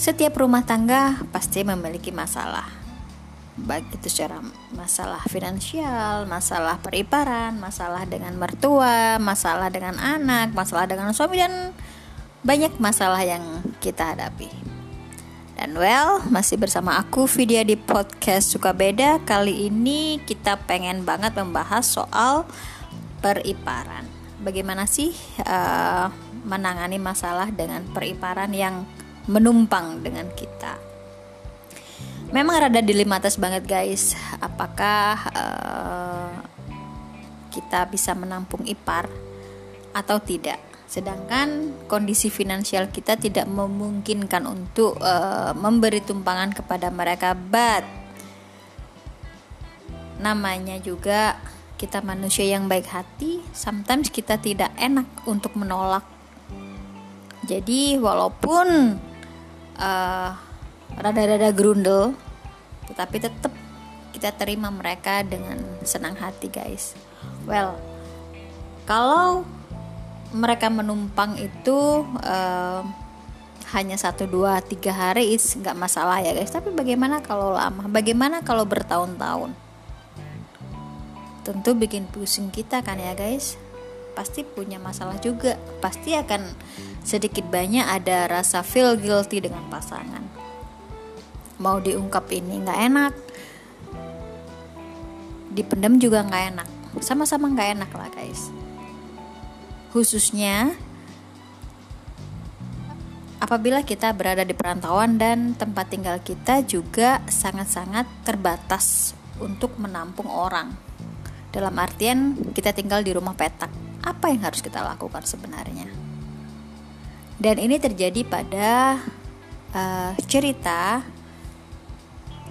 Setiap rumah tangga pasti memiliki masalah. Baik itu secara masalah finansial, masalah periparan, masalah dengan mertua, masalah dengan anak, masalah dengan suami dan banyak masalah yang kita hadapi. Dan well, masih bersama aku Vidya di podcast Suka Beda. Kali ini kita pengen banget membahas soal periparan. Bagaimana sih uh, menangani masalah dengan periparan yang menumpang dengan kita? Memang rada dilematis banget guys. Apakah uh, kita bisa menampung ipar atau tidak? sedangkan kondisi finansial kita tidak memungkinkan untuk uh, memberi tumpangan kepada mereka but namanya juga kita manusia yang baik hati sometimes kita tidak enak untuk menolak jadi walaupun uh, rada-rada grundel tetapi tetap kita terima mereka dengan senang hati guys. Well kalau mereka menumpang itu uh, hanya satu dua tiga hari is nggak masalah ya guys. Tapi bagaimana kalau lama? Bagaimana kalau bertahun-tahun? Tentu bikin pusing kita kan ya guys pasti punya masalah juga pasti akan sedikit banyak ada rasa feel guilty dengan pasangan mau diungkap ini nggak enak dipendam juga nggak enak sama-sama nggak enak lah guys khususnya apabila kita berada di perantauan dan tempat tinggal kita juga sangat-sangat terbatas untuk menampung orang. Dalam artian kita tinggal di rumah petak. Apa yang harus kita lakukan sebenarnya? Dan ini terjadi pada uh, cerita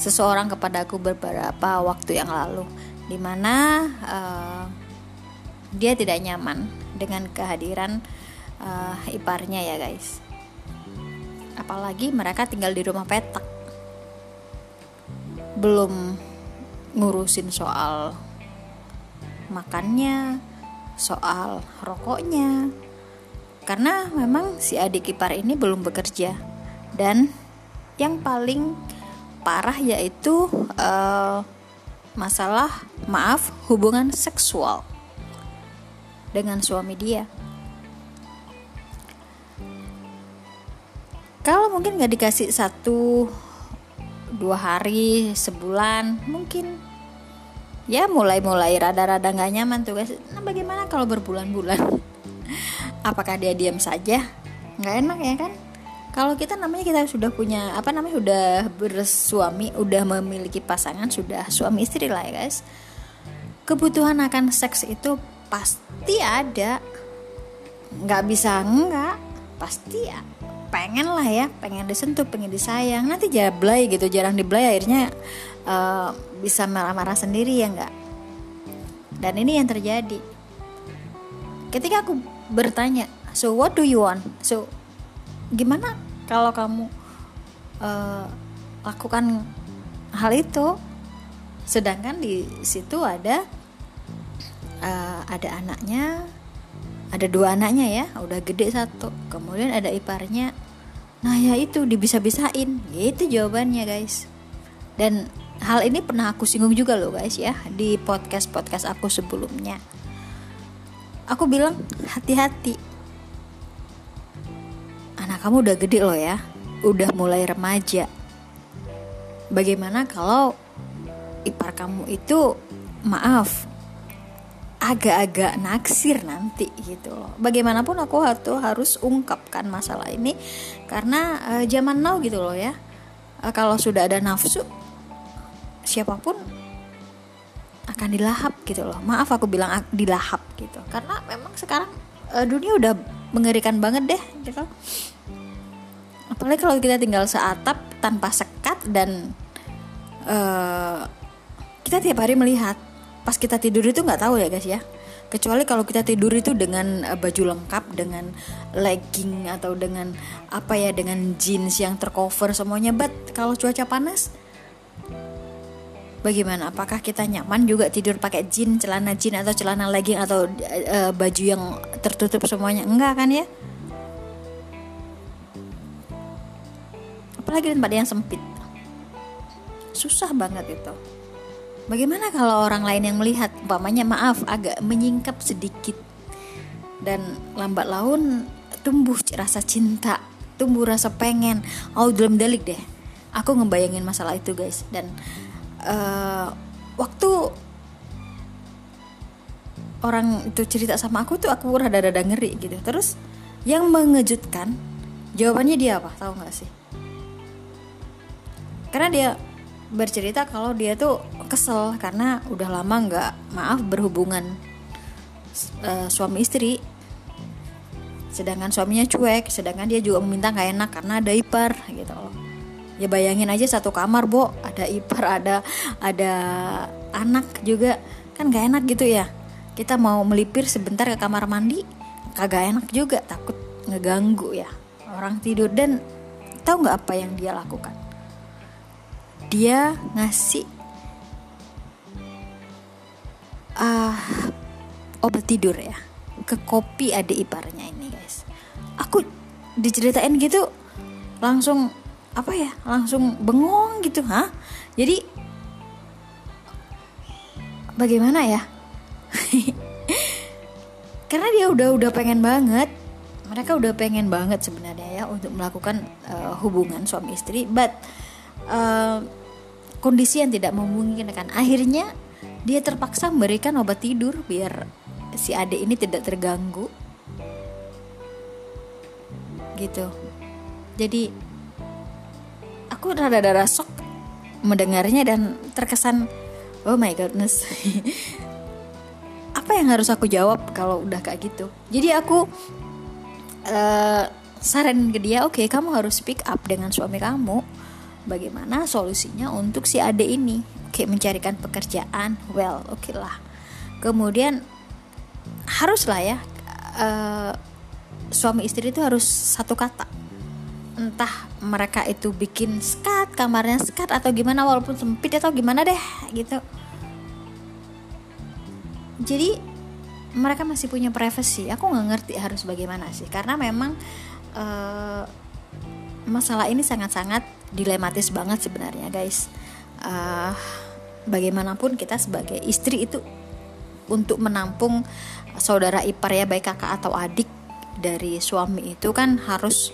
seseorang kepadaku beberapa waktu yang lalu, di mana uh, dia tidak nyaman dengan kehadiran uh, iparnya ya guys apalagi mereka tinggal di rumah petak belum ngurusin soal makannya soal rokoknya karena memang si adik ipar ini belum bekerja dan yang paling parah yaitu uh, masalah maaf hubungan seksual dengan suami dia. Kalau mungkin nggak dikasih satu dua hari sebulan mungkin ya mulai-mulai rada-rada nggak nyaman tuh guys. Nah bagaimana kalau berbulan-bulan? Apakah dia diam saja? Nggak enak ya kan? Kalau kita namanya kita sudah punya apa namanya sudah bersuami, udah memiliki pasangan, sudah suami istri lah ya guys. Kebutuhan akan seks itu pasti ada nggak bisa enggak pasti ya pengen lah ya pengen disentuh pengen disayang. Nanti jablay gitu jarang diblay akhirnya uh, bisa marah-marah sendiri ya enggak dan ini yang terjadi. Ketika aku bertanya so what do you want? So gimana kalau kamu uh, lakukan hal itu? Sedangkan di situ ada uh, ada anaknya ada dua anaknya ya udah gede satu. Kemudian ada iparnya. Nah ya itu dibisa-bisain. Itu jawabannya guys. Dan hal ini pernah aku singgung juga loh guys ya di podcast podcast aku sebelumnya. Aku bilang hati-hati. Anak kamu udah gede loh ya. Udah mulai remaja. Bagaimana kalau ipar kamu itu maaf agak-agak naksir nanti gitu loh. Bagaimanapun aku harus harus ungkapkan masalah ini karena uh, zaman now gitu loh ya. Uh, kalau sudah ada nafsu siapa pun akan dilahap gitu loh. Maaf aku bilang dilahap gitu. Karena memang sekarang uh, dunia udah mengerikan banget deh gitu. Apalagi kalau kita tinggal seatap tanpa sekat dan uh, kita tiap hari melihat pas kita tidur itu nggak tahu ya guys ya. Kecuali kalau kita tidur itu dengan uh, baju lengkap dengan legging atau dengan apa ya dengan jeans yang tercover semuanya. But kalau cuaca panas bagaimana? Apakah kita nyaman juga tidur pakai jeans celana jeans atau celana legging atau uh, baju yang tertutup semuanya? Enggak kan ya? Apalagi tempat yang sempit. Susah banget itu bagaimana kalau orang lain yang melihat? Umpamanya maaf agak menyingkap sedikit. Dan lambat laun tumbuh rasa cinta tumbuh rasa pengen. Oh dalam dalik deh. Aku ngebayangin masalah itu guys. Dan uh, waktu orang itu cerita sama aku tuh aku rada-rada ngeri gitu. Terus yang mengejutkan jawabannya dia apa? Tahu nggak sih? Karena dia bercerita kalau dia tuh kesel karena udah lama nggak maaf berhubungan uh, suami istri. Sedangkan suaminya cuek sedangkan dia juga meminta nggak enak karena ada ipar gitu. Loh ya bayangin aja satu kamar bo. Ada ipar ada ada anak juga. Kan gak enak gitu ya. Kita mau melipir sebentar ke kamar mandi kagak enak juga. Takut ngeganggu ya orang tidur. Dan tahu nggak apa yang dia lakukan dia ngasih uh, obat tidur ya ke kopi adik iparnya ini guys. Aku diceritain gitu langsung apa ya langsung bengong gitu ha jadi bagaimana ya? Karena dia udah udah pengen banget mereka udah pengen banget sebenarnya ya untuk melakukan uh, hubungan suami istri but uh, kondisi yang tidak memungkinkan. Akhirnya dia terpaksa memberikan obat tidur biar si adik ini tidak terganggu. Gitu. Jadi aku rada-rada sok mendengarnya dan terkesan oh my godness apa yang harus aku jawab kalau udah kayak gitu? Jadi aku uh, saran ke dia oke okay, kamu harus speak up dengan suami kamu bagaimana solusinya untuk si adik ini? Oke mencarikan pekerjaan. Well oke okay lah. Kemudian haruslah ya uh, suami istri itu harus satu kata. Entah mereka itu bikin skat kamarnya skat atau gimana walaupun sempit atau gimana deh gitu. Jadi mereka masih punya privacy. Aku nggak ngerti harus bagaimana sih karena memang uh, masalah ini sangat-sangat dilematis banget sebenarnya guys. Uh, bagaimanapun kita sebagai istri itu untuk menampung saudara ipar ya baik kakak atau adik dari suami itu kan harus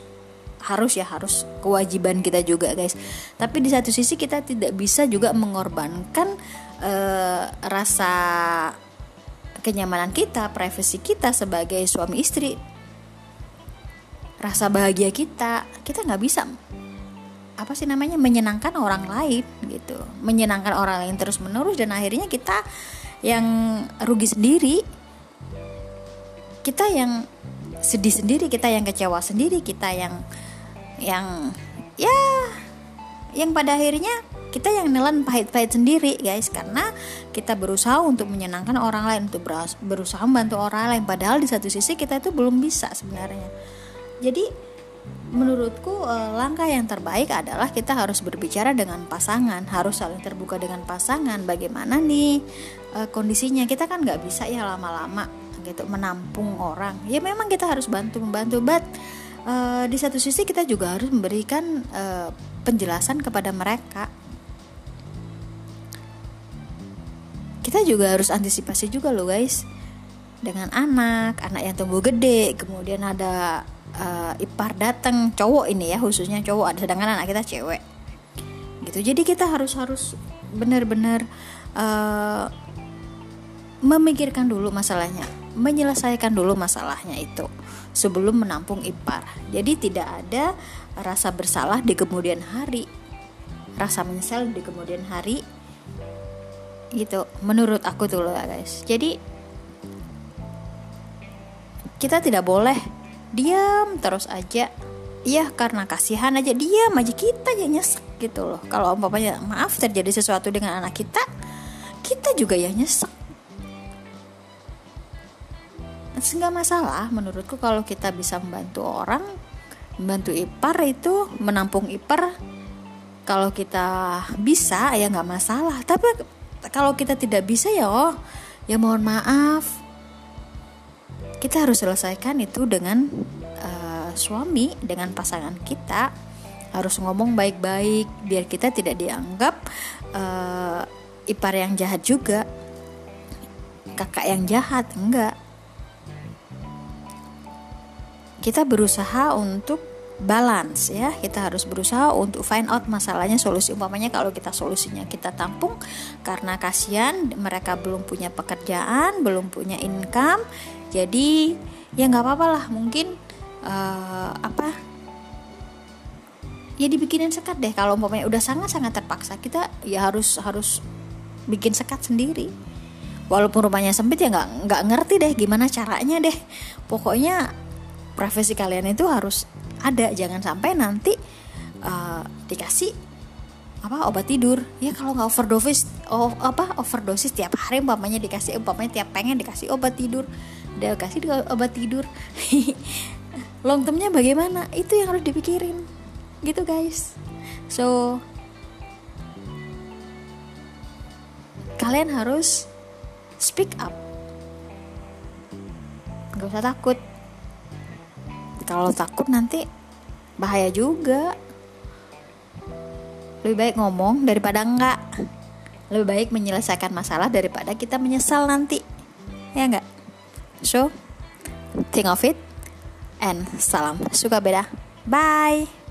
harus ya harus kewajiban kita juga guys. Tapi di satu sisi kita tidak bisa juga mengorbankan uh, rasa kenyamanan kita privasi kita sebagai suami istri. Rasa bahagia kita kita nggak bisa apa sih namanya menyenangkan orang lain gitu. Menyenangkan orang lain terus menerus dan akhirnya kita yang rugi sendiri. Kita yang sedih sendiri kita yang kecewa sendiri kita yang yang ya yang pada akhirnya kita yang nelan pahit-pahit sendiri guys. Karena kita berusaha untuk menyenangkan orang lain untuk berusaha membantu orang lain. Padahal di satu sisi kita itu belum bisa sebenarnya. Jadi menurutku eh, langkah yang terbaik adalah kita harus berbicara dengan pasangan harus saling terbuka dengan pasangan. Bagaimana nih eh, kondisinya? Kita kan nggak bisa ya lama-lama gitu menampung orang. Ya memang kita harus bantu membantu. But uh, di satu sisi kita juga harus memberikan penjelasan kepada mereka. Kita juga harus antisipasi juga loh guys. Dengan anak anak yang tumbuh gede kemudian ada uh, ipar datang cowok ini ya khususnya cowok. Ada sedangkan anak kita cewek. Gitu. Jadi kita harus harus benar-benar uh, memikirkan dulu masalahnya. Menyelesaikan dulu masalahnya itu sebelum menampung ipar. Jadi tidak ada rasa bersalah di kemudian hari, rasa menyesal di kemudian hari. Gitu, menurut aku tuh loh guys. Jadi kita tidak boleh diam terus aja. Ya karena kasihan aja. Diam aja. Kita aja nyesek gitu loh. Kalau umpamanya maaf terjadi sesuatu dengan anak kita, kita juga ya nyesek. Nggak masalah menurutku kalau kita bisa membantu orang membantu ipar itu menampung ipar. Kalau kita bisa ya nggak masalah. Tapi kalau kita tidak bisa ya oh ya mohon maaf kita harus selesaikan itu dengan uh, suami dengan pasangan kita. Harus ngomong baik-baik biar kita tidak dianggap uh, ipar yang jahat juga. Kakak yang jahat enggak. Kita berusaha untuk balance ya. Kita harus berusaha untuk find out masalahnya solusi umpamanya kalau kita solusinya kita tampung. Karena kasihan mereka belum punya pekerjaan belum punya income jadi ya nggak apa-apa lah mungkin uh, apa ya dibikinin sekat deh. Kalau umpamanya udah sangat-sangat terpaksa kita ya harus harus bikin sekat sendiri. Walaupun rumahnya sempit ya nggak nggak ngerti deh gimana caranya deh. Pokoknya profesi kalian itu harus ada. Jangan sampai nanti uh, dikasih apa obat tidur. Ya kalau nggak overdosis oh, apa overdosis tiap hari umpamanya dikasih umpamanya tiap pengen dikasih obat tidur udah kasih obat tidur. Long termnya bagaimana? Itu yang harus dipikirin. Gitu guys. So kalian harus speak up. Gak usah takut. Kalau takut nanti bahaya juga. Lebih baik ngomong daripada enggak lebih baik menyelesaikan masalah daripada kita menyesal nanti. Ya enggak so think of it. And salam. Suka beda. Bye